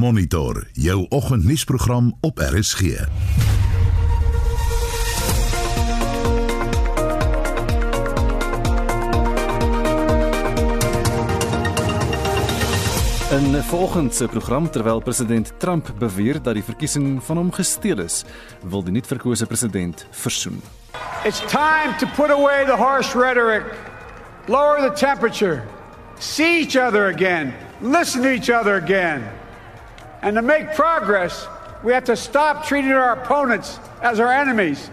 Monitor jou oggendnuusprogram op RSG. In vanoggend se program terwyl president Trump beweer dat die verkiesing van hom gesteel is, wil die nuutverkose president versoen. It's time to put away the harsh rhetoric, lower the temperature, see each other again, listen to each other again. And to make progress, we have to stop treating our opponents as our enemies.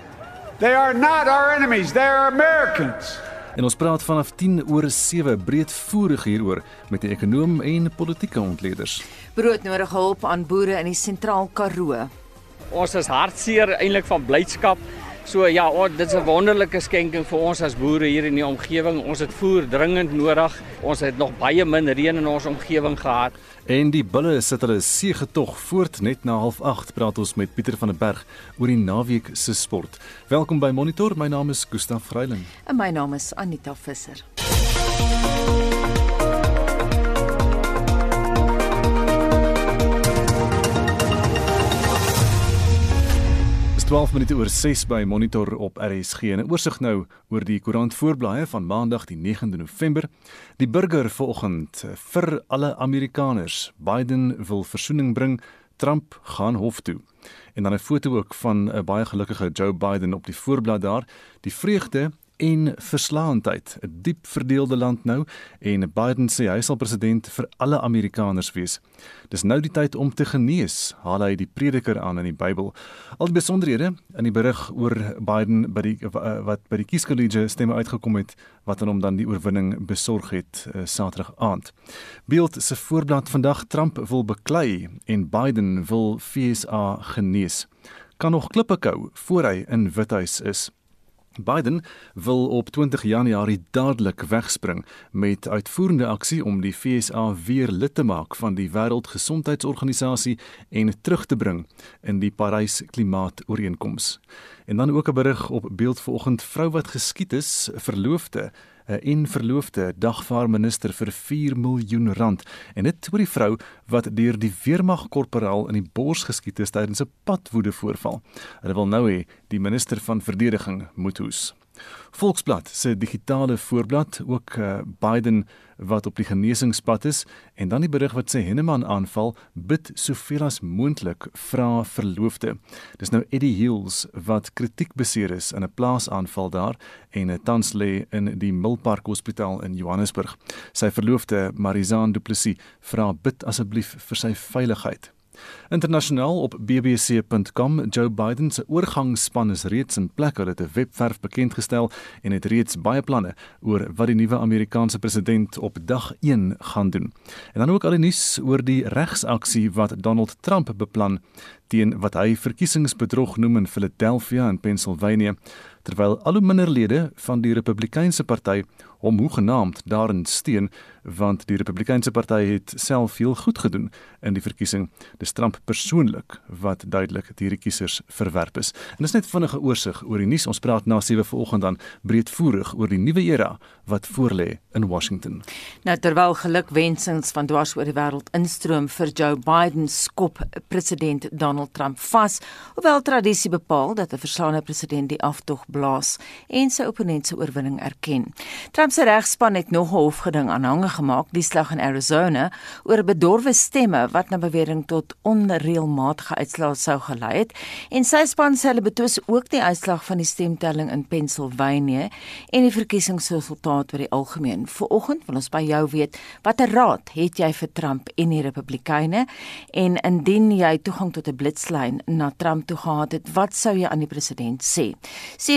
They are not our enemies, they are Americans. En ons praat vanaf 10 oor 7 breedvoerig hieroor met die ekonom en politieke ontleeders. Broodnodige hulp aan boere in die Sentraal Karoo. Ons is hartseer eintlik van blydskap. So ja, oh, dit is 'n wonderlike skenking vir ons as boere hier in die omgewing. Ons het voer dringend nodig. Ons het nog baie min reën in ons omgewing gehad. En die bulle sit hulle seëgetog voort net na 08:30 praat ons met Pieter van der Berg oor die naweek se sport. Welkom by Monitor. My naam is Gustaf Greiling. En my naam is Anita Visser. 12 minute oor 6 by Monitor op RSG. 'n Oorsig nou oor die koerant voorblaaie van Maandag die 9de November. Die burger vanoggend vir alle Amerikaners. Biden wil versoening bring. Trump gaan hof toe. En dan 'n foto ook van 'n baie gelukkige Joe Biden op die voorblad daar. Die vreugde en verslaandheid. 'n Diep verdeelde land nou en Biden sê hy sal president vir alle Amerikaners wees. Dis nou die tyd om te genees, haal hy die prediker aan in die Bybel. Al die besonderhede in die berig oor Biden by die wat by die kieskollege stemme uitgekom het wat aan hom dan die oorwinning besorg het uh, Saterdag aand. Beeld se voorblad vandag Trump wil beklei en Biden wil FSA genees. Kan nog klippe kou voor hy in Withuis is. Biden wil op 20 Januarie dadelik wegspring met uitvoerende aksie om die FSA weer lid te maak van die Wêreldgesondheidsorganisasie en terug te bring in die Parys Klimaatooreenkoms. En dan ook 'n berig op beeld vanoggend vrou wat geskiet is, verloofde en verloofde dagvaar minister vir 4 miljoen rand en dit oor die vrou wat deur die weermag korporaal in die bors geskiet is tydens 'n padwoede voorval. Hulle wil nou hê die minister van verdediging moet hoes. Volksblad se digitale voorblad ook uh, Biden wat op die genesingspad is en dan die berig wat sê Henneman aanval bid soveel as moontlik vra verloofde. Dis nou Eddie Hills wat kritiek beseer is in 'n plaasaanval daar en 'n tans lê in die Milpark Hospitaal in Johannesburg. Sy verloofde Marizaan Du Plessis vra bid asseblief vir sy veiligheid. Internasionaal op bbc.com Joe Biden se oorgangsspan is reeds in plek. Hulle het 'n webwerf bekend gestel en het reeds baie planne oor wat die nuwe Amerikaanse president op dag 1 gaan doen. En dan ook al die nuus oor die regsaksie wat Donald Trump beplan teen wat hy verkiesingsbedrog noem in Philadelphia in Pennsylvania terwyl al hoe minder lede van die Republikeinse party hom hoegenaamd daarin steun want die Republikeinse party het self veel goed gedoen in die verkiesing. Dis Trump persoonlik wat duidelik hierdie kiesers verwerp is. En dis net vinnige oorsig oor die nuus. Ons praat na 7 vanoggend dan breedvoerig oor die nuwe era wat voorlê in Washington. Nou terwyl gelukwensings van dwars oor die wêreld instroom vir Joe Biden skop president Donald Trump vas, hoewel tradisie bepaal dat 'n verslaane president die aftog blaas en sy opponent se oorwinning erken. Trump se regspan het nog 'n hofgeding aanhange gemaak, die slag in Arizona, oor bedorwe stemme wat na bewering tot onreëlmatige uitslae sou gelei het. En sy span sê hulle betwis ook die uitslag van die stemtelling in Pennsylvania en die verkiesingsresultaat oor die algemeen. Vanoggend wil ons by jou weet, watter raad het jy vir Trump en die Republikeine? En indien jy toegang tot 'n blitslyn na Trump toe gehad het, wat sou jy aan die president sê?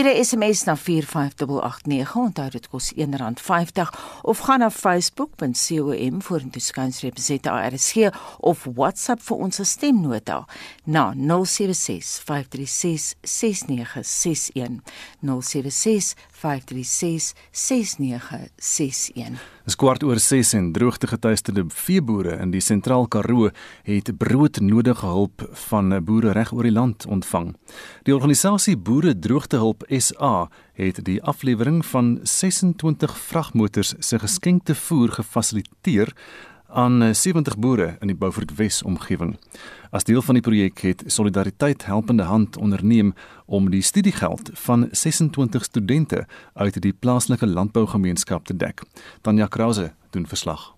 Stuur 'n SMS na 45889, onthou dit kos R1.50 of gaan na facebook.com vorentoe skynstreep ZARSG of WhatsApp vir ons stemnota na 076 536 6961 076 536 6961 Dis kwart oor 6 en droogtegetuisterde veeboere in die Sentraal Karoo het broodnodige hulp van boere reg oor die land ontvang. Die organisasie Boere Droogtehulp SA het die aflewering van 26 vragmotors se geskenkte voer gefasiliteer aan 70 boere in die Beaufort Wes omgewing. As deel van die projek het Solidariteit Helpende Hand onderneem om die studiegeld van 26 studente uit die plaaslike landbougemeenskap te dek. Tanya Krause doen verslag.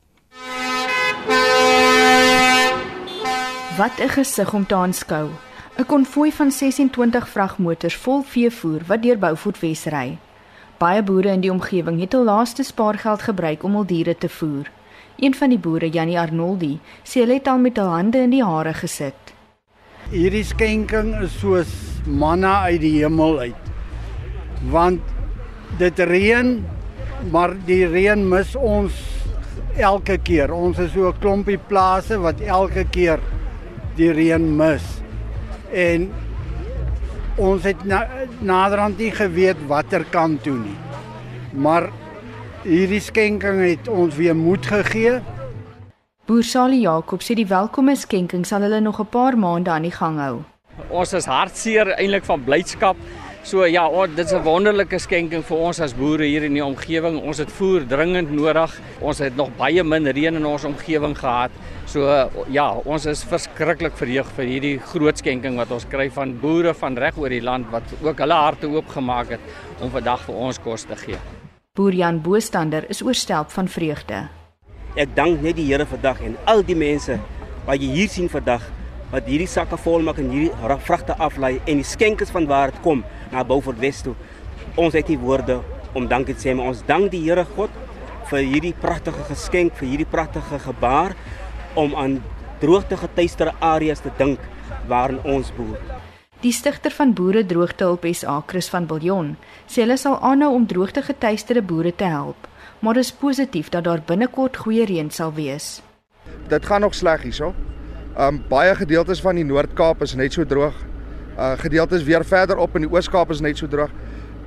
Wat 'n gesig om te aanskou. 'n Konvoi van 26 vragmotors vol veevoer wat deur Beaufort Wes ry. Baie boere in die omgewing het hul laaste spaargeld gebruik om hul diere te voer. Een van die boere, Janie Arnoldi, sê hy het al met hul hande in die hare gesit. Hierdie skenking is soos manna uit die hemel uit. Want dit reën, maar die reën mis ons elke keer. Ons is so 'n klompie plase wat elke keer die reën mis. En ons het na, naderhand nie geweet watter kant toe nie. Maar hierdie skenking het ons weer moed gegee. Boer Sali Jakob sê die welkome skenking sal hulle nog 'n paar maande aan die gang hou. Ons is hartseer eintlik van blydskap. So ja, oh, dit is 'n wonderlike skenking vir ons as boere hier in die omgewing. Ons het voer dringend nodig. Ons het nog baie min reën in ons omgewing gehad. So ja, ons is verskriklik verheug vir hierdie groot skenking wat ons kry van boere van reg oor die land wat ook hulle harte oopgemaak het om vandag vir ons kos te gee. Boer Jan Boostander is oorstelp van vreugde. Ek dank net die Here vandag en al die mense wat jy hier sien vandag wat hierdie sakke vol maak en hierdie vragte aflei en die skenkings van waar dit kom na Beaufort Wes toe. Ons het nie woorde om dankie te sê maar ons dank die Here God vir hierdie pragtige geskenk, vir hierdie pragtige gebaar om aan droogte getuisterde areas te dink waarin ons boer. Die stigter van Boere Droogtehulp SA, Chris van Biljon, sê hulle sal aanhou om droogte getuisterde boere te help, maar is positief dat daar binnekort goeie reën sal wees. Dit gaan nog sleg hierso. Um baie gedeeltes van die Noord-Kaap is net so droog. Uh gedeeltes weer verder op in die Oos-Kaap is net so droog.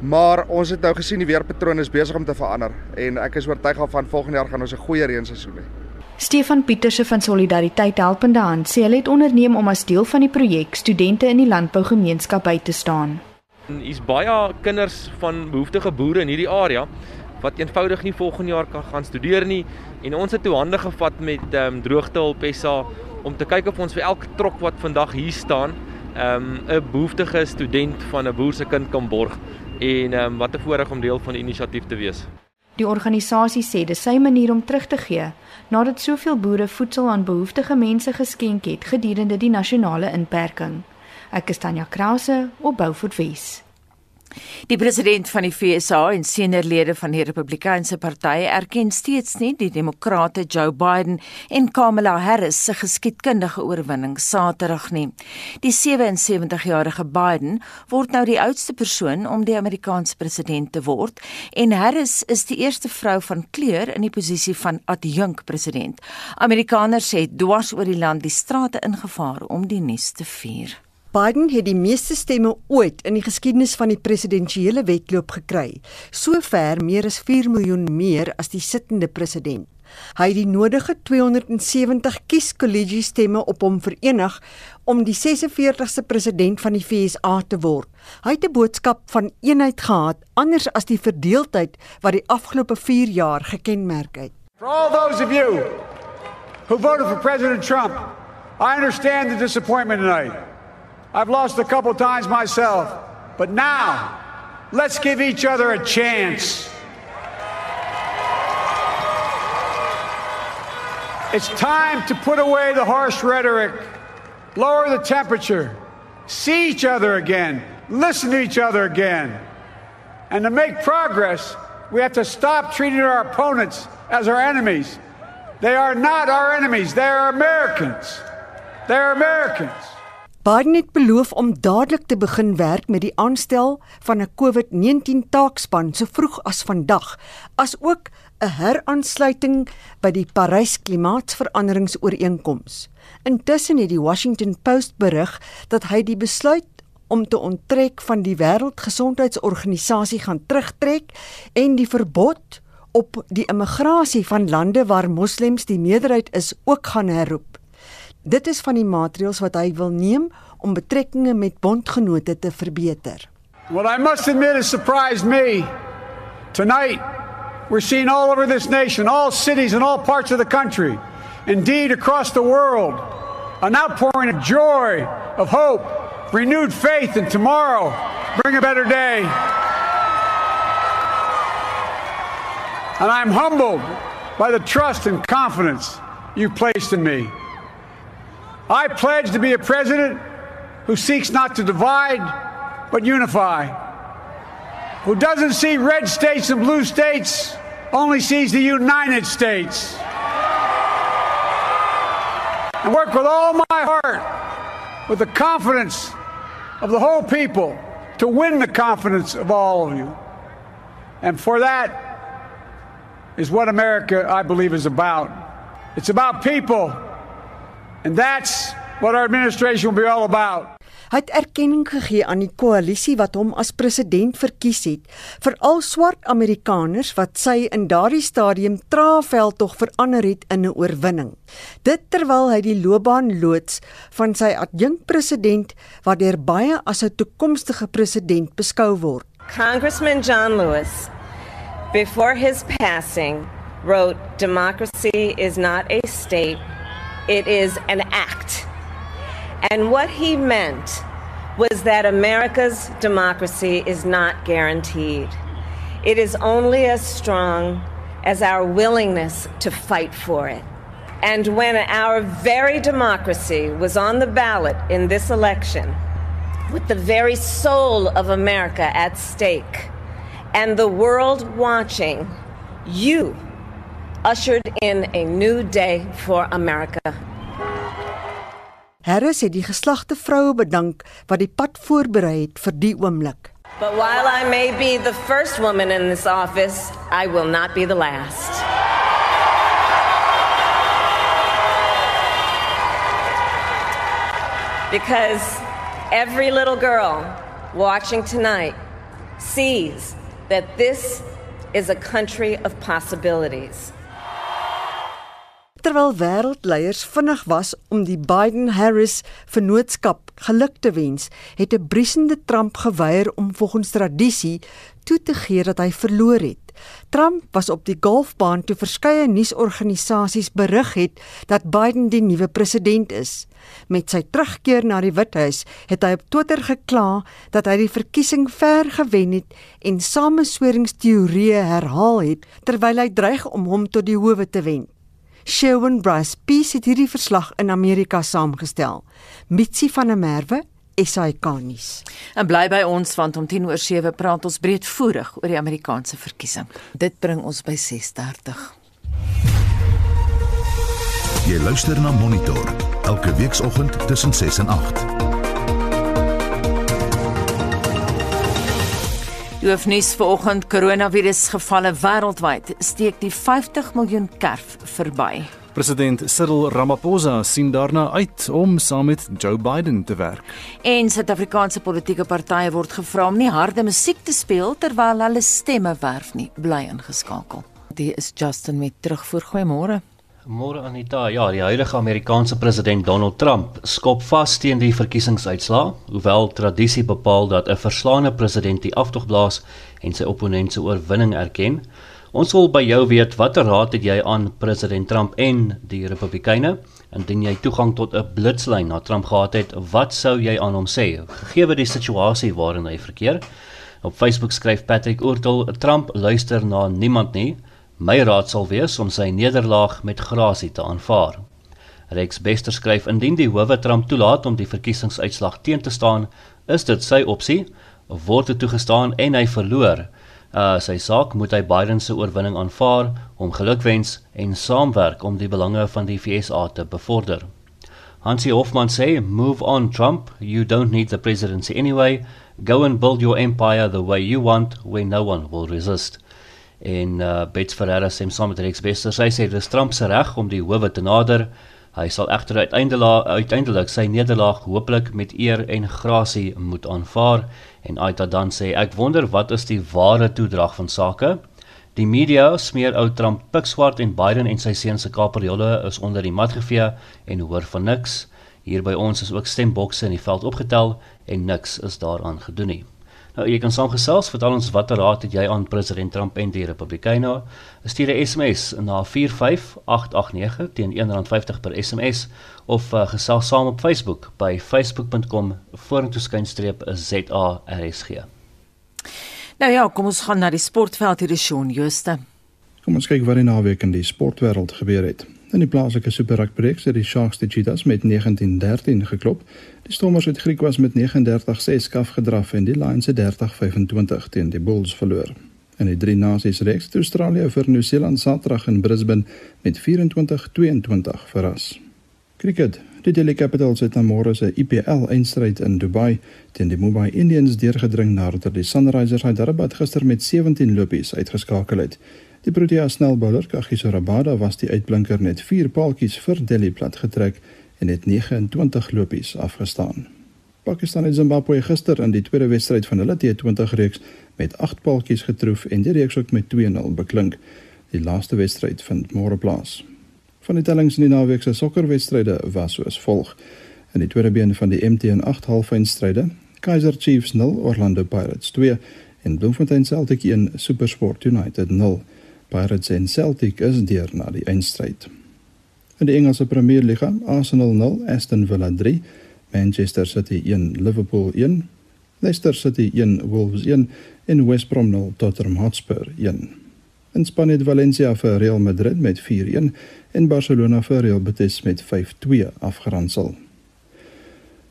Maar ons het nou gesien die weerpatroon is besig om te verander en ek is oortuig van volgende jaar gaan ons 'n goeie reenseisoen hê. Stefan Pieterse van Solidariteit Helpende Hand sê hulle het onderneem om as deel van die projek studente in die landbougemeenskap by te staan. Hier's baie kinders van behoeftige boere in hierdie area wat eenvoudig nie volgende jaar kan gaan studeer nie en ons het toe hande gevat met ehm um, droogtehulp SA om te kyk of ons vir elke trok wat vandag hier staan ehm um, 'n behoeftige student van 'n boer se kind kan borg en ehm um, wat 'n voorreg om deel van die inisiatief te wees. Die organisasie sê dis sy manier om terug te gee nadat soveel boere voedsel aan behoeftige mense geskenk het gedurende die nasionale inperking. Ek is Tanya Krause op Beaufort Wes. Die president van die FSA en seniorlede van die Republikeinse party erken steeds nie die demokrate Joe Biden en Kamala Harris se geskiedkundige oorwinning Saterdag nie. Die 77-jarige Biden word nou die oudste persoon om die Amerikaanse president te word en Harris is die eerste vrou van kleur in die posisie van adjunk president. Amerikaners het dwars oor die land die strate ingevaar om die nuus te vier. Biden het die meeste stemme ooit in die geskiedenis van die presidentsiële wedloop gekry, sover meer as 4 miljoen meer as die sittende president. Hy het die nodige 270 kieskollegie stemme op hom verenig om die 46ste president van die FSA te word. Hy het 'n boodskap van eenheid gehad, anders as die verdeeldheid wat die afgelope 4 jaar gekenmerk het. For all those of you who voted for President Trump, I understand the disappointment tonight. I've lost a couple times myself. But now, let's give each other a chance. It's time to put away the harsh rhetoric, lower the temperature, see each other again, listen to each other again. And to make progress, we have to stop treating our opponents as our enemies. They are not our enemies, they are Americans. They're Americans. Biden het beloof om dadelik te begin werk met die aanstel van 'n COVID-19 taakspan so vroeg as vandag, asook 'n heraansluiting by die Parys klimaatsveranderingsooreenkoms. Intussen het die Washington Post berig dat hy die besluit om te onttrek van die Wêreldgesondheidsorganisasie gaan terugtrek en die verbod op die immigrasie van lande waar moslems die meerderheid is ook gaan herroep. Dit is van die maatreëls wat hy wil neem om betrekkinge met bondgenote te verbeter. What I must admit has surprised me. Tonight, we're seeing all over this nation, all cities and all parts of the country, indeed across the world, an outpouring of joy, of hope, renewed faith in tomorrow. Bring a better day. And I'm humbled by the trust and confidence you've placed in me. I pledge to be a president who seeks not to divide, but unify, who doesn't see red states and blue states, only sees the United States. And work with all my heart, with the confidence of the whole people, to win the confidence of all of you. And for that is what America, I believe, is about. It's about people. And that's what our administration will be all about. Hy het erkenning gegee aan die koalisie wat hom as president verkies het, veral swart Amerikaners wat sy in daardie stadium traafveld tog verander het in 'n oorwinning. Dit terwyl hy die loopbaan loods van sy adjunkpresident wat deur baie as 'n toekomstige president beskou word. Congressman John Lewis before his passing wrote democracy is not a state, it is an act. And what he meant was that America's democracy is not guaranteed. It is only as strong as our willingness to fight for it. And when our very democracy was on the ballot in this election, with the very soul of America at stake, and the world watching, you ushered in a new day for America. Harris het die geslagte vroue bedank wat die pad voorberei het vir die oomblik. But while I may be the first woman in this office, I will not be the last. Because every little girl watching tonight sees that this is a country of possibilities. Terwyl wêreldleiers vinnig was om die Biden-Harris vennootskap geluk te wens, het 'n briesende Trump geweier om volgens tradisie toe te gee dat hy verloor het. Trump was op die golfbaan toe verskeie nuusorganisasies berig het dat Biden die nuwe president is. Met sy terugkeer na die Withuis het hy op Twitter gekla dat hy die verkiesing ver gewen het en samesweringsteorieë herhaal het terwyl hy dreig om hom tot die howe te wen. Sherwin Bryce Peace het hierdie verslag in Amerika saamgestel. Mitsi van der Merwe SAK-nuus. En bly by ons want om 10 oor 7 praat ons breedvoerig oor die Amerikaanse verkiesing. Dit bring ons by 6:30. Jy luister na Monitor elke weekoggend tussen 6 en 8. Die hoofnuus vanoggend: Koronavirusgevalle wêreldwyd steek die 50 miljoen kerf verby. President Cyril Ramaphosa sien daarna uit om saam met Joe Biden te werk. En Suid-Afrikaanse politieke partye word gevra om nie harde musiek te speel terwyl hulle stemme werf nie. Bly ingeskakel. Dit is Justin met terugvoer. Goeiemôre. Môre Anita, ja, die huidige Amerikaanse president Donald Trump skop vas teen die verkiesingsuitslae, hoewel tradisie bepaal dat 'n verslaane president die aftog blaas en sy opponent se oorwinning erken. Ons wil by jou weet watter raad het jy aan president Trump en die Republikeine indien jy toegang tot 'n blitslyn na Trump gehad het, wat sou jy aan hom sê gegee die situasie waarin hy verkeer? Op Facebook skryf Patrick Oortel, Trump luister na niemand nie. My raad sal wees om sy nederlaag met grasie te aanvaar. Rex Bester skryf indien die howe Trump toelaat om die verkiesingsuitslag teen te staan, is dit sy opsie. Word dit toegestaan en hy verloor, uh, sy saak moet hy Biden se oorwinning aanvaar, hom gelukwens en saamwerk om die belange van die FSA te bevorder. Hansie Hofman sê, "Move on Trump, you don't need the presidency anyway. Go and build your empire the way you want, where no one will resist." En uh, Bets Ferreira sê saam met Rex Wester sy sê dis Trump se reg om die howe te nader. Hy sal egter uiteindelik uiteindelik sy nederlaag hopelik met eer en grasie moet aanvaar en Aita dan sê ek wonder wat is die ware toedrag van sake. Die media smeer ou Trump pikswart en Biden en sy seun se kaperjolle is onder die mat gevee en hoor van niks. Hier by ons is ook stembokse in die veld opgetel en niks is daaraan gedoen nie. Nou jy kan saamgesels, vertel ons watter raad het jy aan president Trump en die Republikeine? Stuur 'n SMS na 45889 teen R1.50 per SMS of uh, gesels saam op Facebook by facebook.com/vorentoeskynstreep_zarsg. Nou ja, kom ons gaan na die sportveld hier, Shaun Jooste. Kom ons kyk wat in die naweek in die sportwêreld gebeur het. In die plaaslike Super Rugby reeks het die Sharks die Cheetahs met 19-13 geklop. Die Stormers het Griek was met 39-6 skaf gedraf en die Lions het 30-25 teen die Bulls verloor. In die drie nasies reeks het Australië vir Nieu-Seeland Saterdag in Brisbane met 24-22 verras. Cricket. Die Delhi Capitals het môre se IPL eindstryd in Dubai teen die Mumbai Indians deurgedring nadat die Sunrisers Hyderabad gister met 17 lopies uitgeskakel het. Die Protea snelbouler Kagiso Rabada was die uitblinker net 4 paaltjies vir Delhi plat getrek en het 29 lopies afgestaan. Pakistan het Zimbabwe gister in die tweede wedstryd van hulle T20 reeks met 8 paaltjies getroof en die reeks ook met 2-0 beklink. Die laaste wedstryd vind môre plaas. Van die tellings in die naweek se sokkerwedstryde was soos volg. In die tweede been van die MTN 8 halfeindstryde, Kaizer Chiefs 0 Orlando Pirates 2 en Bloemfontein Celtic 1 SuperSport United 0. Pirates en Celtic is deur na die eindstryd. In die Engelse Premier Liga, Arsenal 0, Aston Villa 3, Manchester City 1, Liverpool 1, Leicester City 1, Wolves 1 en West Brom 0, Tottenham Hotspur 1. In Spanje het Valencia vir Real Madrid met 4-1 en Barcelona vir Real Betis met 5-2 afgeronsel.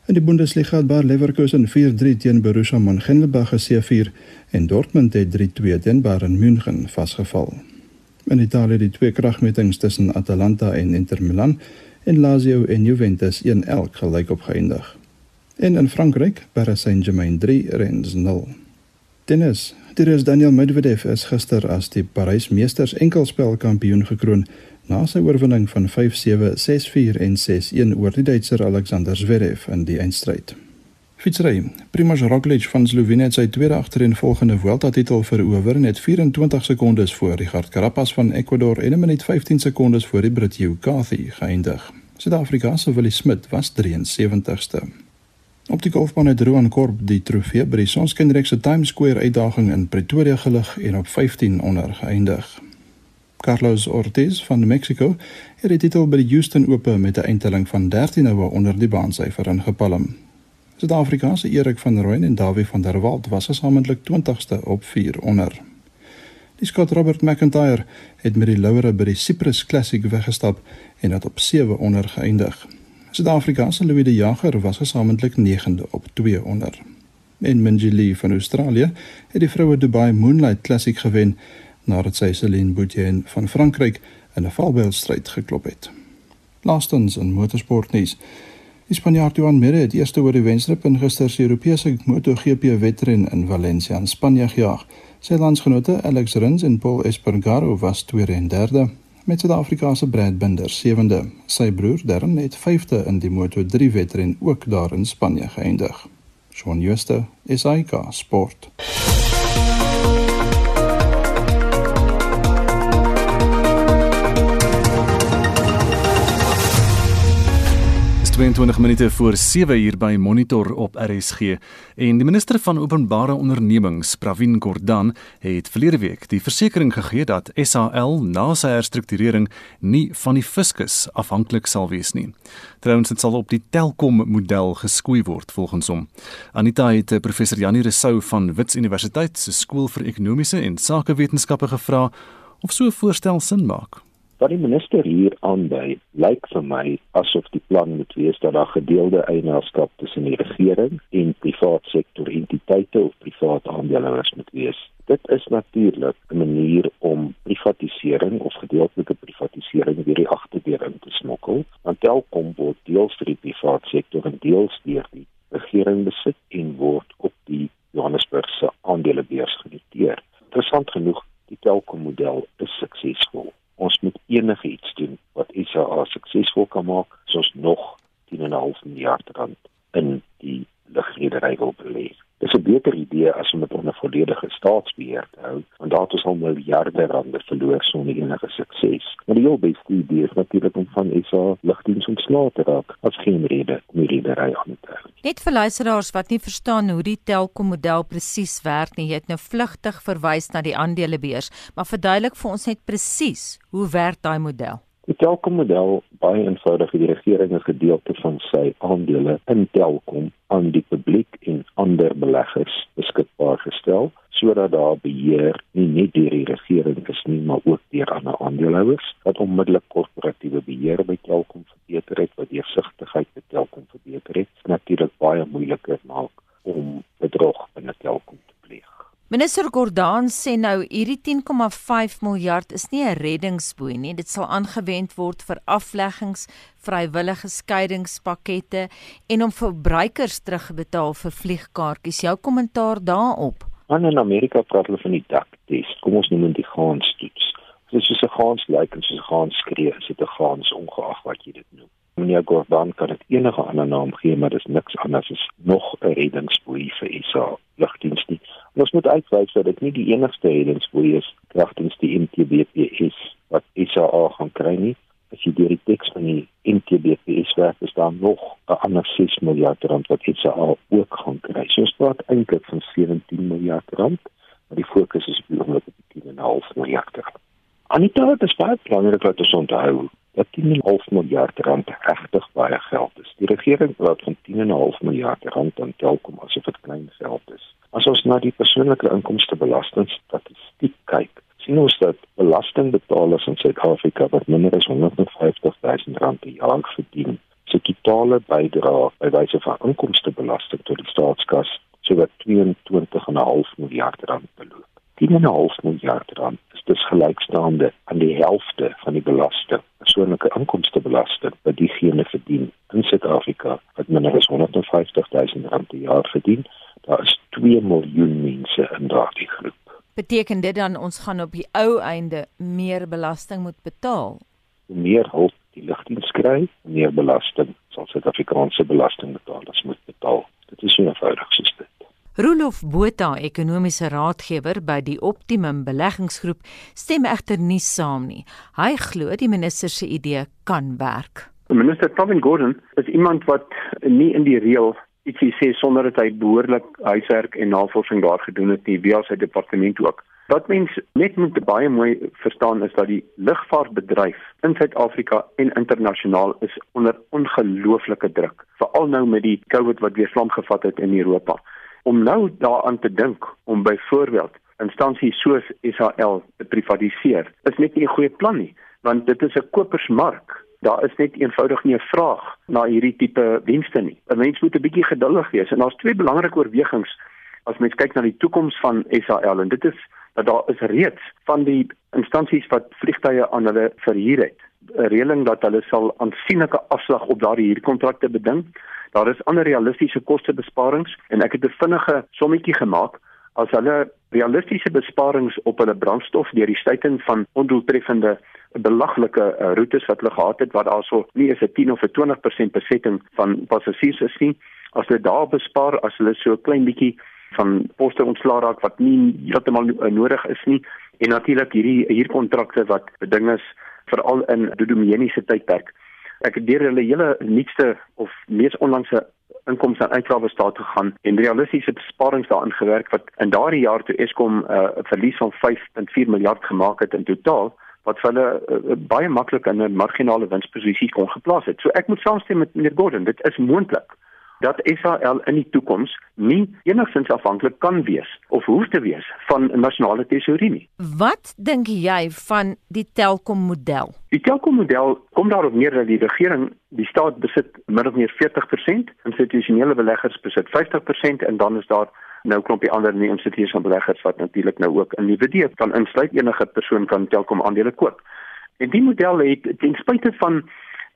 In die Bundesliga het Bayer Leverkusen 4-3 teen Borussia Mönchengladbach geseëvier en Dortmund het 3-2 teen Bayern München vasgeval. In Italië die twee kragmetings tussen Atalanta en Inter Milan en Lazio en Juventus 1-1 gelyk opgeëindig. En in Frankryk, Paris Saint-Germain 3 Rennes 0. Tennis. Terus Daniel Medvedev is gister as die Parys Meesters enkelspelkampioen gekroon na sy oorwinning van 5-7, 6-4 en 6-1 oor die Duitser Alexander Zverev in die eindstryd. Fietsry. Primož Roglič van Slovenië het sy tweede agtereenvolgende Vuelta-titel verower net 24 sekondes voor Richard Carapaz van Ecuador en 'n minuut 15 sekondes voor die Brit Hugh Carthy geëindig. Suid-Afrika se Willie Smit was 73ste. Op die golfbaan het Roan Korp die trofee by die Sonskindreek se Times Square uitdaging in Pretoria gelig en op 15 onder geëindig. Carlos Ortiz van Mexico het die titel by die Houston Ope met 'n eindtelling van 13 oue onder die baansyfer ingepalm. Suid-Afrika se Erik van Rooyen en Dawie van der Walt was gesamentlik 20ste op 4 onder. Die Skot Robert McIntyre het met die Laure by die Cyprus Classic weggestap en het op 7 onder geëindig. Suid-Afrika se Louis de Jager was gesamentlik 9de op 2 onder. En Minjie Lee van Australië het die vroue Dubai Moonlight Classic gewen nadat sy Celine Boutien van Frankryk in 'n valbeeldstryd geklop het. Laastens in motorsportnuus Die Spanjaard Joan Mir het eers oor die wenstrip in gister se Europese MotoGP wedren in Valencia in Spanje gejaag. Sy landsgenote Alex Rins en Paul Espargaro was tweede en derde, met Suid-Afrika se Brad Binder sewende. Sy broer Darren het vyfde in die Moto3 wedren ook daar in Spanje geëindig. Shaun Schuster, SAK Sport. 22 minute voor 7 uur by Monitor op RSG en die minister van openbare ondernemings Pravin Gordhan het verlede week die versekering gegee dat SAL na sy herstrukturering nie van die fiskus afhanklik sal wees nie. Trouwens dit sal op die Telkom model geskoei word volgens hom. Anita het professor Janie Resou van Wits Universiteit se skool vir ekonomiese en sakewetenskappe gevra of so 'n voorstel sin maak. Wat die minister hier aandui, lyk vir my asof die plan moet wees dat daar gedeelde eienaarskap tussen die regering en privaat sektor entiteite of privaat aandeelhouers moet wees. Dit is natuurlik 'n manier om privatisering of gedeeltelike privatisering weer die agterdeur in te smokkel, want Telkom word deels vir die privaat sektor en deels deur die regering besit en word op die Johannesburgse aandelebeurs genoteer. Interessant genoeg, die Telkom model is suksesvol ons moet enige iets doen wat ISA suksesvol kan maak soos nog 10.5 miljard rand in die lugredery wil belê. is 'n beter idee as om dit onder volledige staatsbeheer te hou, want daar het ons al miljarde rande verloor sonder enige sukses. Maar die heel beste idee is natuurlik om van SA lugdiens ontslae te raak as geen rede om die redery aan te hou. Net vir luisteraars wat nie verstaan hoe die Telkom model presies werk nie, jy het nou vlugtig verwys na die aandelebeurs, maar verduidelik vir ons net presies hoe werk daai model? Die Telkom model baie eenvoudig die regering is gedeelte van sy aandele in Telkom aan die publiek en ander beleggers beskikbaar gestel sodat daar beheer nie net deur die regering is nie maar ook deur ander aandeelhouers wat onmiddellik korporatiewe beheer by Telkom verbeter het wat deursigtigheid by Telkom verbeter het natuurlik baie moeiliker maak om bedrog binne Telkom te pleeg. Minister Gordaan sê nou hierdie 10,5 miljard is nie 'n reddingsboei nie. Dit sal aangewend word vir afleggings, vrywillige skeidingspakkette en om verbruikers terugbetaal vir vliegkaartjies. Jou kommentaar daarop? Aan in Amerika praat hulle van die duck test. Kom ons noem dit die gaans Dit is soos 'n gaans lyk en soos 'n gaans skree, is dit 'n gaans ongeag wat jy dit noem. Meneer Gordaan kan dit enige ander naam gee, maar dit is niks anders as nog 'n reddingsboei vir SA lugdiens nie. En ons moet uitwys dat dit nie die enigste reddingsboei is kragtens die MTBPS wat SA gaan kry nie. As jy deur die teks van die MTBPS werk, is daar nog 'n ander 6 miljard rand wat SA ook gaan kry. So ons praat eintlik van 17 miljard rand, maar die fokus is op die oomblik op die 10,5 miljard rand. Anita het bespreek belangrik dat ons onthou dat 10,5 miljard rand regtig baie geld is. Die regering praat van 10,5 miljard rand aan Telkom asof dit klein geld is. As ons na die persoonlike inkomste belastingstatistiek kyk, sien ons dat belastingbetalers in Suid-Afrika wat minder as 150 000 rand per jaar verdien, se totale bydrae by wyse van inkomstebelasting tot die staatskas sowat 22,5 miljard rand beloop. 10,5 miljard rand is dus gelykstaande aan die helfte van die belasting, persoonlike inkomstebelasting wat diegene verdien in Suid-Afrika wat minder as 150 000 rand per jaar verdien. Daar is 2 miljoen mense in daardie groep. Beteken dit dan ons gaan op die ou einde meer belasting moet betaal? Hoe meer hulp die lugdiens kry, meer belasting sal Suid-Afrikaanse belastingbetalers moet betaal. Dit is so eenvoudig soos dit. Rolof Botha, ekonomiese raadgewer by die Optimum Beleggingsgroep, stem egter nie saam nie. Hy glo die minister se idee kan werk. Minister Tobin Gordon is iemand wat nie in die reël ietsie sê sonder dat hy behoorlik huiswerk en navorsing daar gedoen het nie via sy departement ook. Wat mens net moet baie mooi verstaan is dat die lugvaartbedryf in Suid-Afrika en internasionaal is onder ongelooflike druk, veral nou met die COVID wat weer vlam gevat het in Europa om nou daaraan te dink om byvoorbeeld instansies soos SAL te privatiseer is net nie 'n goeie plan nie want dit is 'n kopersmark. Daar is net eenvoudig nie 'n vraag na hierdie tipe dienste nie. 'n mens moet 'n bietjie geduldig wees en daar's twee belangrike oorwegings as mens kyk na die toekoms van SAL en dit is dat daar is reeds van die instansies wat vliegtye aan hulle verhuur het. 'n reëling dat hulle sal aansienlike afslag op daardie huurkontrakte beding Daar is ander realistiese kostebesparings en ek het 'n vinnige sommetjie gemaak as hulle realistiese besparings op hulle brandstof deur die stygings van ondoeltreffende belaglike uh, roetes wat hulle gehad het wat daarso nie is 'n 10 of 'n 20% besetting van passasiers is nie as hulle daar bespaar as hulle so 'n klein bietjie van poste ontslaa raak wat nie heeltemal nodig is nie en natuurlik hierdie huurkontrakte wat beding is veral in dodomeniese tydperk ek het deur hulle hele nuutste of mees onlangse inkomste en uitgawes staat gegaan en realistiese besparings daarin gewerk wat in daardie jaar toe Eskom uh, 'n uh, verlies van 5.4 miljard gemaak het in totaal wat hulle uh, baie maklik in 'n marginale winsposisie kon geplaas het. So ek moet saamstem met meneer Gordon, dit is moontlik dat SAL in die toekoms nie enigstens afhanklik kan wees of hoef te wees van 'n nasionale tesourie nie. Wat dink jy van die Telkom model? Die Telkom model kom daarop neer dat die regering die staat besit min of meer 40%, institusionele beleggers besit 50% en dan is daar nou klompie ander nie institusionele beleggers wat natuurlik nou ook individue kan insluit enige persoon kan Telkom aandele koop. En die model het ten spyte van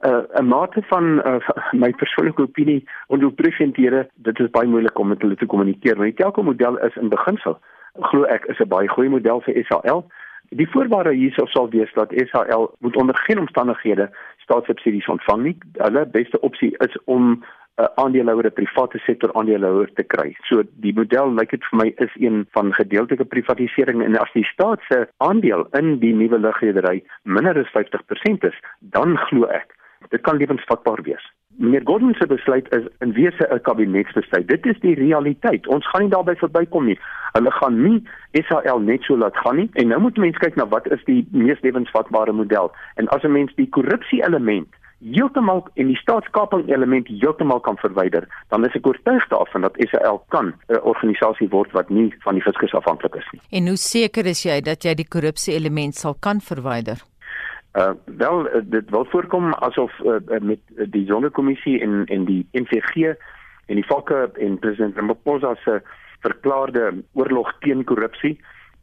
uh, 'n mate van uh, my persoonlike opinie ondoeltreffendhede dit is baie moeilik om met hulle te kommunikeer want die Telkom model is in beginsel glo ek is 'n baie goeie model vir SAL die voorwaarde hierso sal wees dat SAL moet onder geen omstandighede staatssubsidies ontvang nie hulle beste opsie is om 'n aandeelhouer, 'n private sektor aandeelhouer te kry. So die model lyk dit vir my is een van gedeeltelike privatisering en as die staat se aandeel in die nuwe lugredery minder as 50% is, dan glo ek dit kan lewensvatbaar wees. Meneer Gordon se besluit is in wese 'n kabinetsbesluit. Dit is die realiteit. Ons gaan nie daarby verbykom nie. Hulle gaan nie SAL net so laat gaan nie. En nou moet mense kyk na wat is die mees lewensvatbare model. En as 'n mens die korrupsie element heeltemal en die staatskaping element heeltemal kan verwyder, dan is ek oortuig daarvan dat SAL kan 'n organisasie word wat nie van die fiskus afhanklik is nie. En hoe seker is jy dat jy die korrupsie element sal kan verwyder? Uh wel uh, dit wil voorkom asof uh, met die sondekommissie en en die NVG en die vakke en president Ramaphosa se verklaarde oorlog teen korrupsie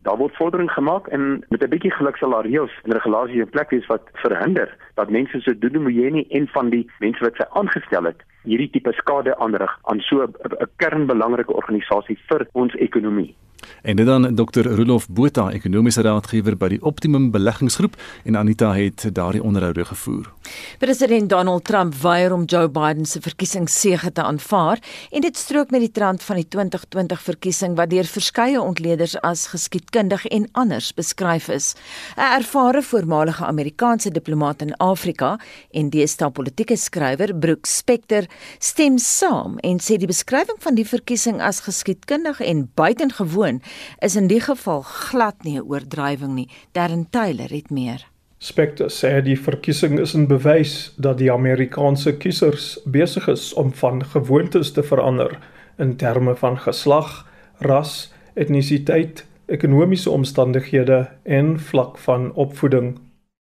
daar word vordering gemaak en met 'n bietjie geluk sal daar reëls en regulasies in plek wees wat verhinder dat mense so doen moet jy nie en van die mense wat sy aangestel het hierdie tipe skade aanrig aan so 'n kernbelangrike organisasie vir ons ekonomie En dit dan Dr. Rolof Botha, ekonomiese raadgewer by die Optimum Beleggingsgroep en Anita het daardie onderhoude gevoer. President Donald Trump weier om Joe Biden se verkiesingssege te aanvaar en dit strook met die trend van die 2020 verkiesing wat deur verskeie ontleeders as geskiedkundig en anders beskryf is. 'n Ervare voormalige Amerikaanse diplomaat in Afrika en deesdae politieke skrywer, Brooks Specter, stem saam en sê die beskrywing van die verkiesing as geskiedkundig en buitengewoon is in die geval glad nie 'n oordrywing nie. Darren Taylor het meer. Spectre sê die verkiesing is 'n bewys dat die Amerikaanse kiesers besig is om van gewoontes te verander in terme van geslag, ras, etnisiteit, ekonomiese omstandighede en vlak van opvoeding.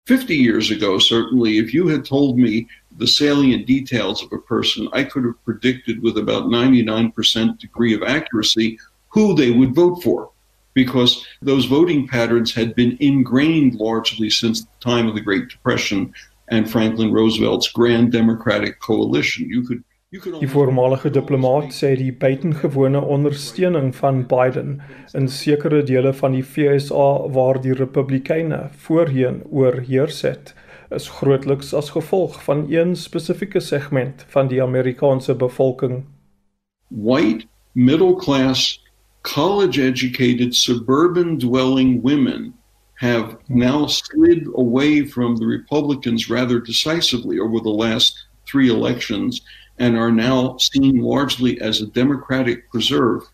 50 years ago, certainly, if you had told me the salient details of a person, I could have predicted with about 99% degree of accuracy who they would vote for because those voting patterns had been ingrained largely since the time of the Great Depression and Franklin Roosevelt's Grand Democratic Coalition. You could Die voormalige diplomaat sê die buitengewone ondersteuning van Biden in sekere dele van die FSA waar die Republikeine voorheen oorheers het, is grootliks as gevolg van een spesifieke segment van die Amerikaanse bevolking. White middle class college educated suburban dwelling women have now slid away from the Republicans rather decisively over the last three elections and are now seen largely as a democratic preserve.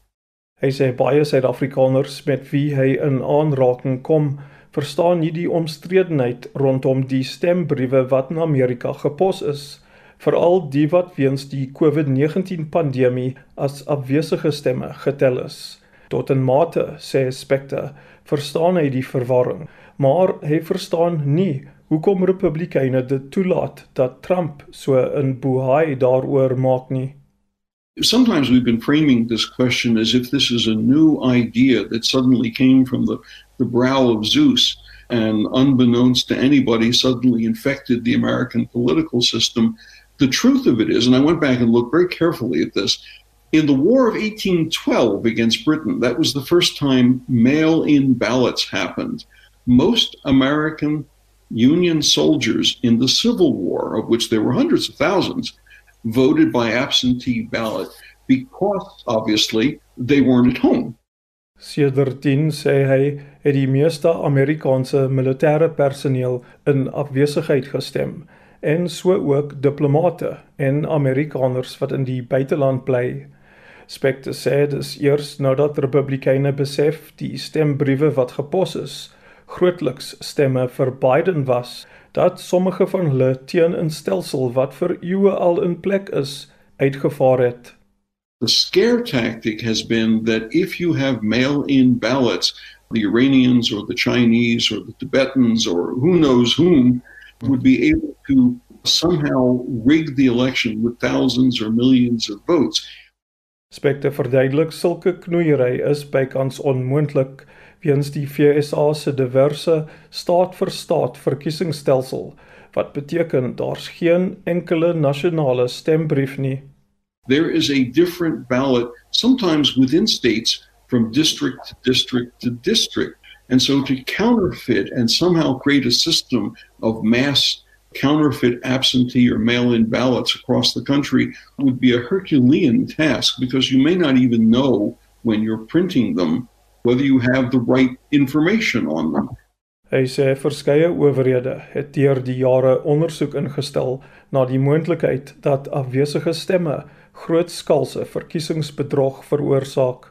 Hy sê baie Suid-Afrikaners met wie hy in aanraking kom, verstaan nie die omstredenheid rondom die stembriewe wat in Amerika gepos is, veral die wat weens die COVID-19 pandemie as afwesige stemme getel is. Tot 'n mate, sê Spectre, verstaan hy die verwarring, maar hy verstaan nie hoekom Republikeine dit toelaat dat Trump so 'n boei daaroor maak nie. Sometimes we've been framing this question as if this is a new idea that suddenly came from the, the brow of Zeus and, unbeknownst to anybody, suddenly infected the American political system. The truth of it is, and I went back and looked very carefully at this, In the War of 1812 against Britain, that was the first time mail in ballots happened. Most American Union soldiers in the Civil War, of which there were hundreds of thousands, voted by absentee ballot because, obviously, they weren't at home. Sedertdien sê hy het die meeste Amerikaanse militêre personeel in afwesigheid gestem en so ook diplomate en Amerikaners wat in die buiteland bly. Spectre sê dis eers nadat Republikeine besef die stembriewe wat gepos is grootliks stemme vir Biden was dat sommige van hulle teen 'n stelsel wat vir eeue al in plek is uitgevaar het. The scare tactic has been that if you have mail-in ballots, the Iranians or the Chinese or the Tibetans or who knows whom would be able to somehow rig the election with thousands or millions of votes. Spekte verduidelik sulke knoeiery is bykans onmoontlik weens die FSA se diverse staat vir staat verkiesingsstelsel wat beteken daar's geen enkele nasionale stembrief nie. There is a different ballot sometimes within states from district to district to district and so to counterfeit and somehow create a system of mass counterfeit absentee or mail in ballots across the country would be a Herculean task because you may not even know when you're printing them whether you have the right information on them. Hy sê verskeie owerhede het deur die jare ondersoek ingestel na die moontlikheid dat afwesige stemme grootskaalse verkiesingsbedrog veroorsaak.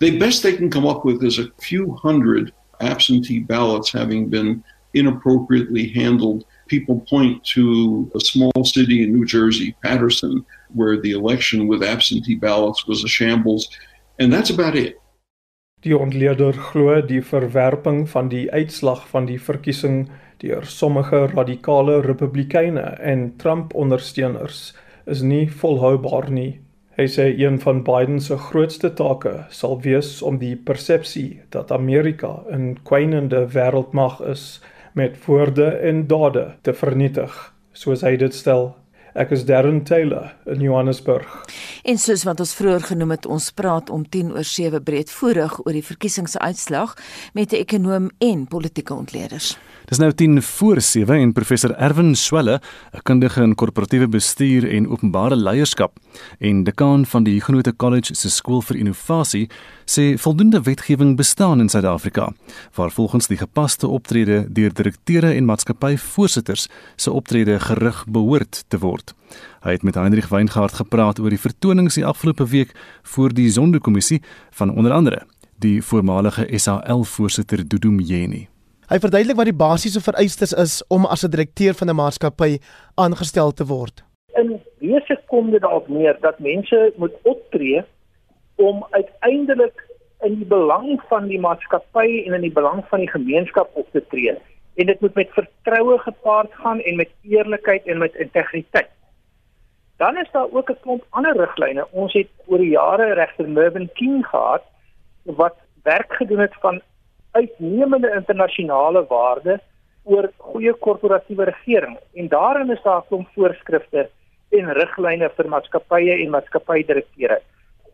The best they can come up with is a few hundred absentee ballots having been inappropriately handled. People point to a small city in New Jersey, Patterson, where the election with absentee ballots was a shambles, and that's about it. Die ontleder glo die verwerping van die uitslag van die verkiesing deur sommige radikale Republikeine en Trump-ondersteuners is nie volhoubaar nie. Hy sê een van Biden se grootste take sal wees om die persepsie dat Amerika 'n kwynende wêreldmag is met woorde en dade te vernietig, soos hy dit stel Ek is Darren Taylor in Johannesburg. En soos wat ons vroeër genoem het, ons praat om 10 oor 7 breedvoerig oor die verkiesingsuitslag met 'n ekonom en politieke ontleeders. Dis nou 10 voor 7 en professor Erwin Swelle, 'n kundige in korporatiewe bestuur en openbare leierskap en dekaan van die Huguenot College se skool vir innovasie, sê voldoende wetgewing bestaan in Suid-Afrika waar volgens die gepaste optrede deur direkteure en maatskappyvoorsitters se optrede gerig behoort te word. Hy het met Heinrich Weingart gepraat oor die vertonings die afgelope week voor die Sonderkommissie van onder andere die voormalige SAL-voorsitter Dudu Mjeni. Hy verduidelik wat die basiese vereistes is om as 'n direkteur van 'n maatskappy aangestel te word. In wese kom dit daarop neer dat mense moet optree om uiteindelik in die belang van die maatskappy en in die belang van die gemeenskap op te tree. En dit moet met vertroue gepaard gaan en met eerlikheid en met integriteit. Dan is daar ook 'n klomp ander riglyne. Ons het oor die jare regter Mervyn King gehad wat werk gedoen het van uitnemende internasionale waarde oor goeie korporatiewe regering en daarin is daar 'n klomp voorskrifte en riglyne vir maatskappye en maatskappydirekteure.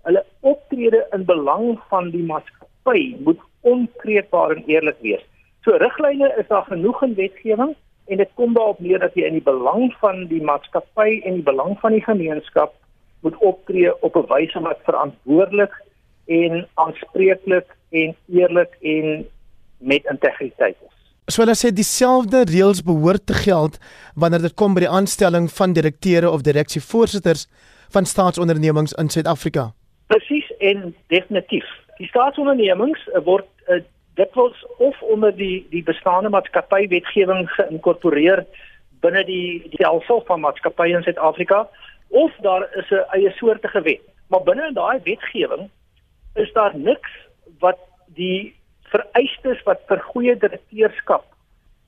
Hulle optrede in belang van die maatskappy moet onkreukbaar en eerlik wees. So riglyne is daar genoeg in wetgewing en dit kom daarop neer dat jy in die belang van die maatskappy en die belang van die gemeenskap moet optree op 'n wyse wat verantwoordelik en aanspreeklik en eerlik en met integriteit is. So hulle sê dieselfde reëls behoort te geld wanneer dit kom by die aanstelling van direkteure of direksievoorsitters van staatsondernemings in Suid-Afrika. Presies en definitief. Die staatsondernemings word uh, dikwels of onder die die bestaande maatskappywetgewing geïnkorporeer binne die die stelsel van maatskappye in Suid-Afrika of daar is 'n eie soortige wet. Maar binne daai wetgewing is daar niks wat die vereistes wat vir goeie direkteurskap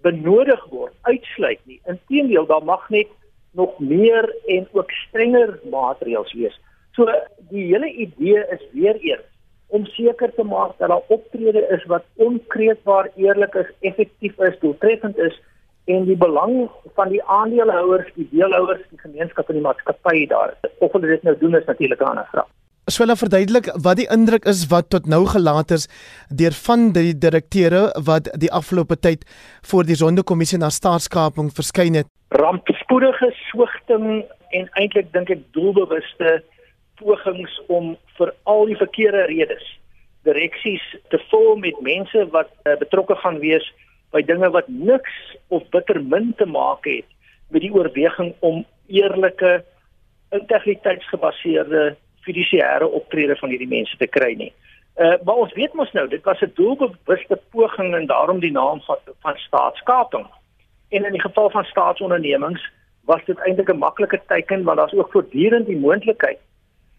benodig word uitsluit nie. Inteendeel, daar mag net nog meer en ook strenger maatreëls wees. So die hele idee is weer eens om seker te maak dat daar optrede is wat onkreukbaar eerlik is, effektief is, doeltreffend is en die belang van die aandeelhouers, die deelhouers, die gemeenskap en die maatskappy daar. Of hulle dit nou doen is natuurlik 'n ander vraag. Swela verduidelik wat die indruk is wat tot nou gelaat is deur van die direkteure wat die afgelope tyd voor die sondekommissie na staatskaping verskyn het. Rampspoedige swigting en eintlik dink ek doelbewuste pogings om vir al die verkeerde redes direksies te vul met mense wat uh, betrokke gaan wees by dinge wat niks of bitter min te maak het met die oorweging om eerlike integriteitsgebaseerde fidusiëre optrede van hierdie mense te kry nie. Uh maar ons weet mos nou, dit was 'n doelbewuste poging en daarom die naam van van staatskaping. En in die geval van staatsondernemings was dit eintlik 'n maklike teken want daar's ook voortdurend die moontlikheid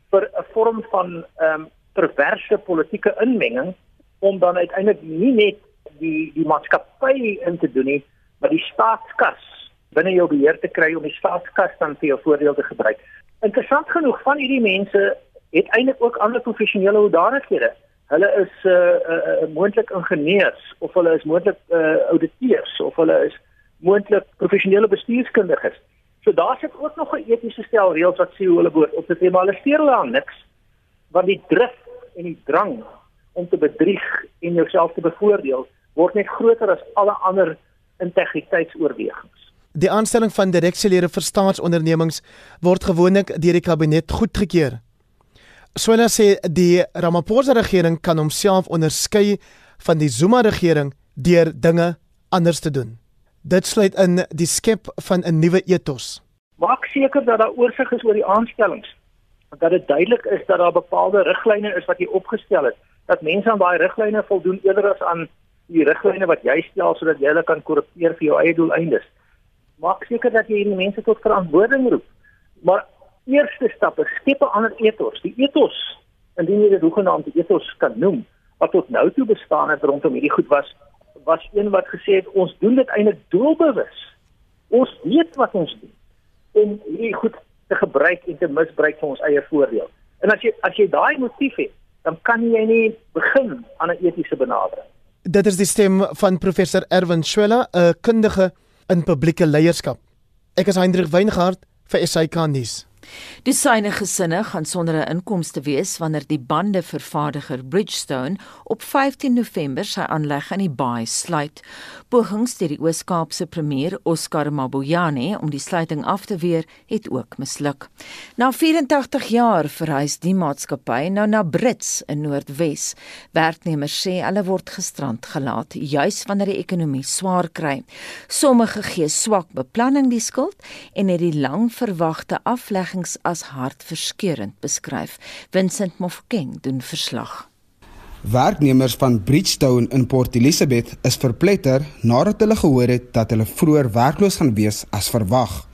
vir 'n vorm van ehm um, perverse politieke inmenging om dan uiteindelik nie net die die maatskappy in te doen nie, maar die staatskas binne jou beheer te kry om die staatskas dan vir jou voordeel te gebruik. Interessant genoeg van hierdie mense het eintlik ook ander professionele hoedanighede. Hulle is uh, uh, uh moontlik ingenieurs of hulle is moontlik uh auditeurs of hulle is moontlik professionele bestuurskundiges. So daar sit ook nog 'n etiese stel reëls wat sê hoe hulle behoort op te tree, maar hulle steur hulle aan niks want die drif en die drang om te bedrieg en jouself te bevoordeel word net groter as alle ander integriteitsoorwegings. Die aanstelling van direksielede vir staatsondernemings word gewoonlik deur die kabinet goedgekeur. Swela sê die Ramaphosa regering kan homself onderskei van die Zuma regering deur dinge anders te doen. Dit sluit in die skep van 'n nuwe ethos. Maak seker dat daar oorsig is oor die aanstellings. Dat dit duidelik is dat daar bepaalde riglyne is wat jy opgestel het, dat mense aan daai riglyne voldoen eerder as aan die riglyne wat jy stel sodat jy hulle kan korrigeer vir jou eie doeleindes. Maak seker dat jy die mense tot verantwoording roep. Maar eerste stap is skep 'n ander ethos. Die ethos, indien jy dit hoegenaamd ethos kan noem, wat tot nou toe bestaan het rondom hierdie goed was was een wat gesê het ons doen dit eintlik doelbewus. Ons weet wat ons doen om hierdie goed te gebruik en te misbruik vir ons eie voordeel. En as jy as jy daai motief het, dan kan jy nie begin aan 'n etiese benadering. Dit is die stem van professor Erwin Schwella, 'n kundige in publieke leierskap. Ek is Hendrik Weingart vir SAK nuus. Die syne gesinne gaan sonder 'n inkomste wees wanneer die bandevervaardiger Bridgestone op 15 November sy aanleg in die baai sluit. Pogings deur die Oos-Kaapse premier Oscar Mabuyane om die sluiting af te weer het ook misluk. Na 84 jaar verhuis die maatskappy nou na Brits in Noordwes. Werknemers sê hulle word gestrand gelaat juis wanneer die ekonomie swaar kry. Sommige gee swak beplanning die skuld en het die lang verwagte afleg beleggings as hartverskeurende beskryf. Vincent Mofokeng doen verslag. Werknemers van Bridgestone in Port Elizabeth is verpletter nadat hulle gehoor het dat hulle vroeër werkloos gaan wees as verwag.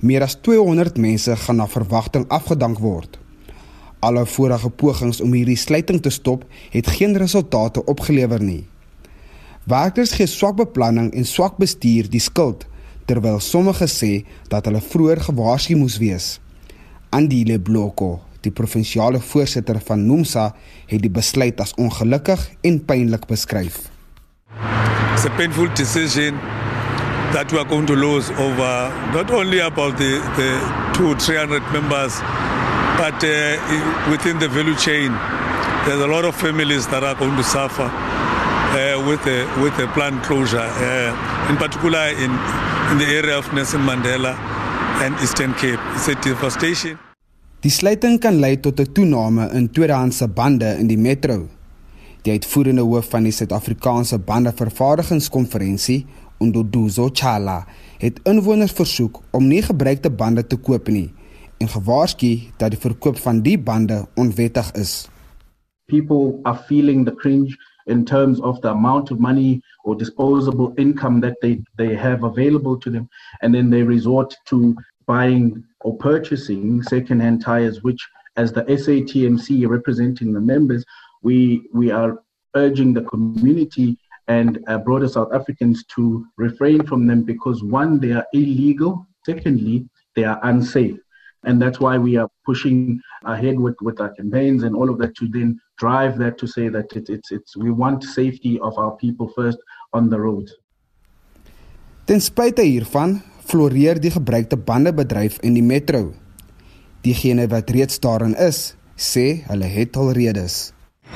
Meer as 200 mense gaan na verwagting afgedank word. Alle vorige pogings om hierdie sluiting te stop het geen resultate opgelewer nie. Werkers gee swak beplanning en swak bestuur die skuld terwyl sommige sê dat hulle vroeër gewaarsku moes wees. Andile Bloko, die provinsiale voorsitter van NUMSA, het die besluit as ongelukkig en pynlik beskryf. It's a painful decision that we are going to lose over not only about the the 2 300 members but uh, within the value chain there's a lot of families that are going to suffer uh, with the with the plant closure uh, in particular in in the area of Nelson Mandela and Eastern Cape. It's a devastation. Die sluiting kan lei tot 'n toename in tweedehandse bande in die metro. Die uitvoerende hoof van die Suid-Afrikaanse Bandevervaardigingskonferensie, Ndoduzo Chala, het inwoners versoek om nie gebruikte bande te koop nie en gewaarsku dat die verkoop van die bande onwettig is. People are feeling the cringe in terms of the amount of money or disposable income that they, they have available to them. And then they resort to buying or purchasing second-hand tires, which as the SATMC representing the members, we, we are urging the community and uh, broader South Africans to refrain from them because one, they are illegal. Secondly, they are unsafe. And that's why we are pushing ahead with, with our campaigns and all of that to then drive that to say that it, it's, it's, we want safety of our people first on the road. Ten spyte hiervan floreer die gebruikte bandebedryf in die metro. Diegene wat reeds daarin is, sê hulle het al redes.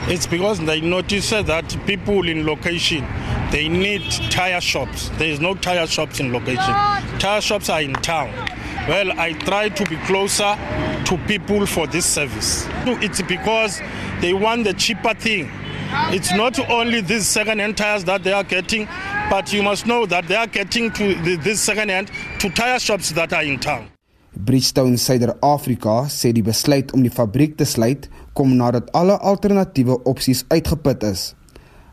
It's because they notice that people in location they need tire shops. There is no tire shops in location. Tire shops are in town. Well, I try to be closer to people for this service. It's because they want the cheaper thing. It's not only these second-hand tires that they are getting, but you must know that they are getting to the, this second-hand to tire shops that are in town. Bridgestone Suider-Afrika sê die besluit om die fabriek te sluit kom nadat alle alternatiewe opsies uitgeput is.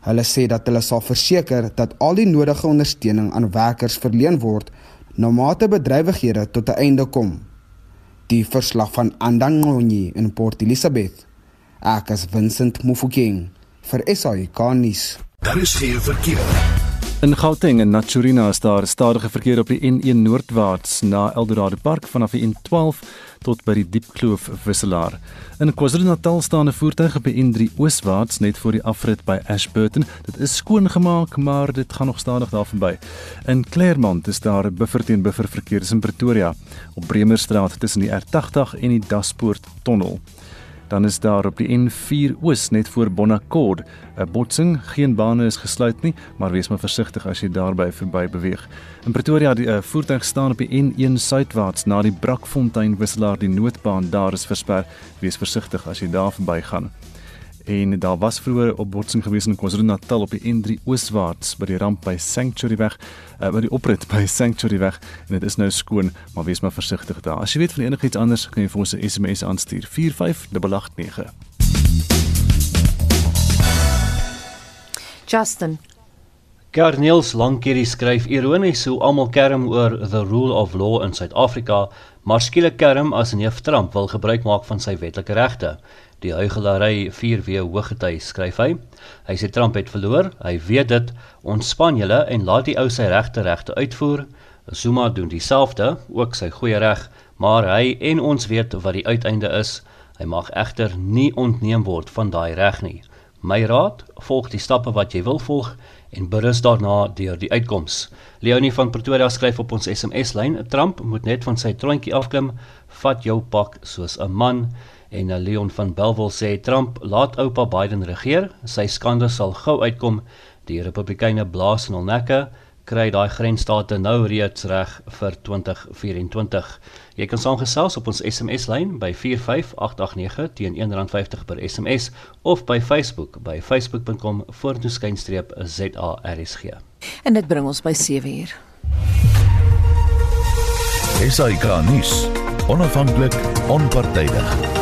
Hulle sê dat hulle sal verseker dat al die nodige ondersteuning aan werkers verleen word na mate bedrywighede tot 'n einde kom. Die verslag van Andangonyi in Port Elizabeth. Ek is Vincent Mufokeng vir SAK nuus. Daar is geen verkeer. In Gauteng en Naturina is daar stadige verkeer op die N1 noordwaarts na Eldorado Park vanaf die N12 tot by die Diepkloof wisselaar. In KwaZulu-Natal staan 'n voertuig op die N3 ooswaarts net voor die afrit by Ashburton. Dit is skoongemaak, maar dit gaan nog stadig daar verby. In Claremont is daar 'n buffer teen buffer verkeer in Pretoria op Bremerstraat tussen die R80 en die Daspoort tonnel. Dan is daar op die N4 Oos net voor Bonaccord 'n botsing. Geen bane is gesluit nie, maar wees maar versigtig as jy daarby verby beweeg. In Pretoria die uh, voertuig staan op die N1 suidwaarts na die Brakfontein wisselaar die noodbaan daar is versper. Wees versigtig as jy daar verbygaan en daar was vroeër 'n botsing gewees in KwaZulu-Natal op die N3 ooswaarts by die ramp by Sanctuary weg, uh, by die oprit by Sanctuary weg en dit is nou skoon, maar wees maar versigtig daar. As jy weet van enigiets anders, kan jy vir ons 'n SMS aanstuur 45889. Justin Garniels Lankierie skryf ironies hoe almal kerm oor the rule of law in Suid-Afrika, maar skielik kerm as neef Trump wil gebruik maak van sy wetlike regte. Die huigelary 4W hoogety skryf hy. Hy sê Trump het verloor. Hy weet dit. Ontspan julle en laat die ou sy regte regte uitvoer. Zuma doen dieselfde, ook sy goeie reg, maar hy en ons weet wat die uiteinde is. Hy mag egter nie ontneem word van daai reg nie. My raad, volg die stappe wat jy wil volg en berus daarna deur die uitkoms. Leonie van Pretoria skryf op ons SMS-lyn: Trump moet net van sy troontjie afklim, vat jou pak soos 'n man. En eh, Leon van Belwel sê Trump laat oupa Biden regeer, sy skande sal gou uitkom. Die Republikeine blaas in hul nekke, kry daai grensstate nou reeds reg vir 2024. Jy kan saamgesels op ons SMS lyn by 45889 teen R1.50 per SMS of by Facebook by facebook.com/ZARSG. En dit bring ons by 7uur. SAK nuus. Onafhanklik, onpartydig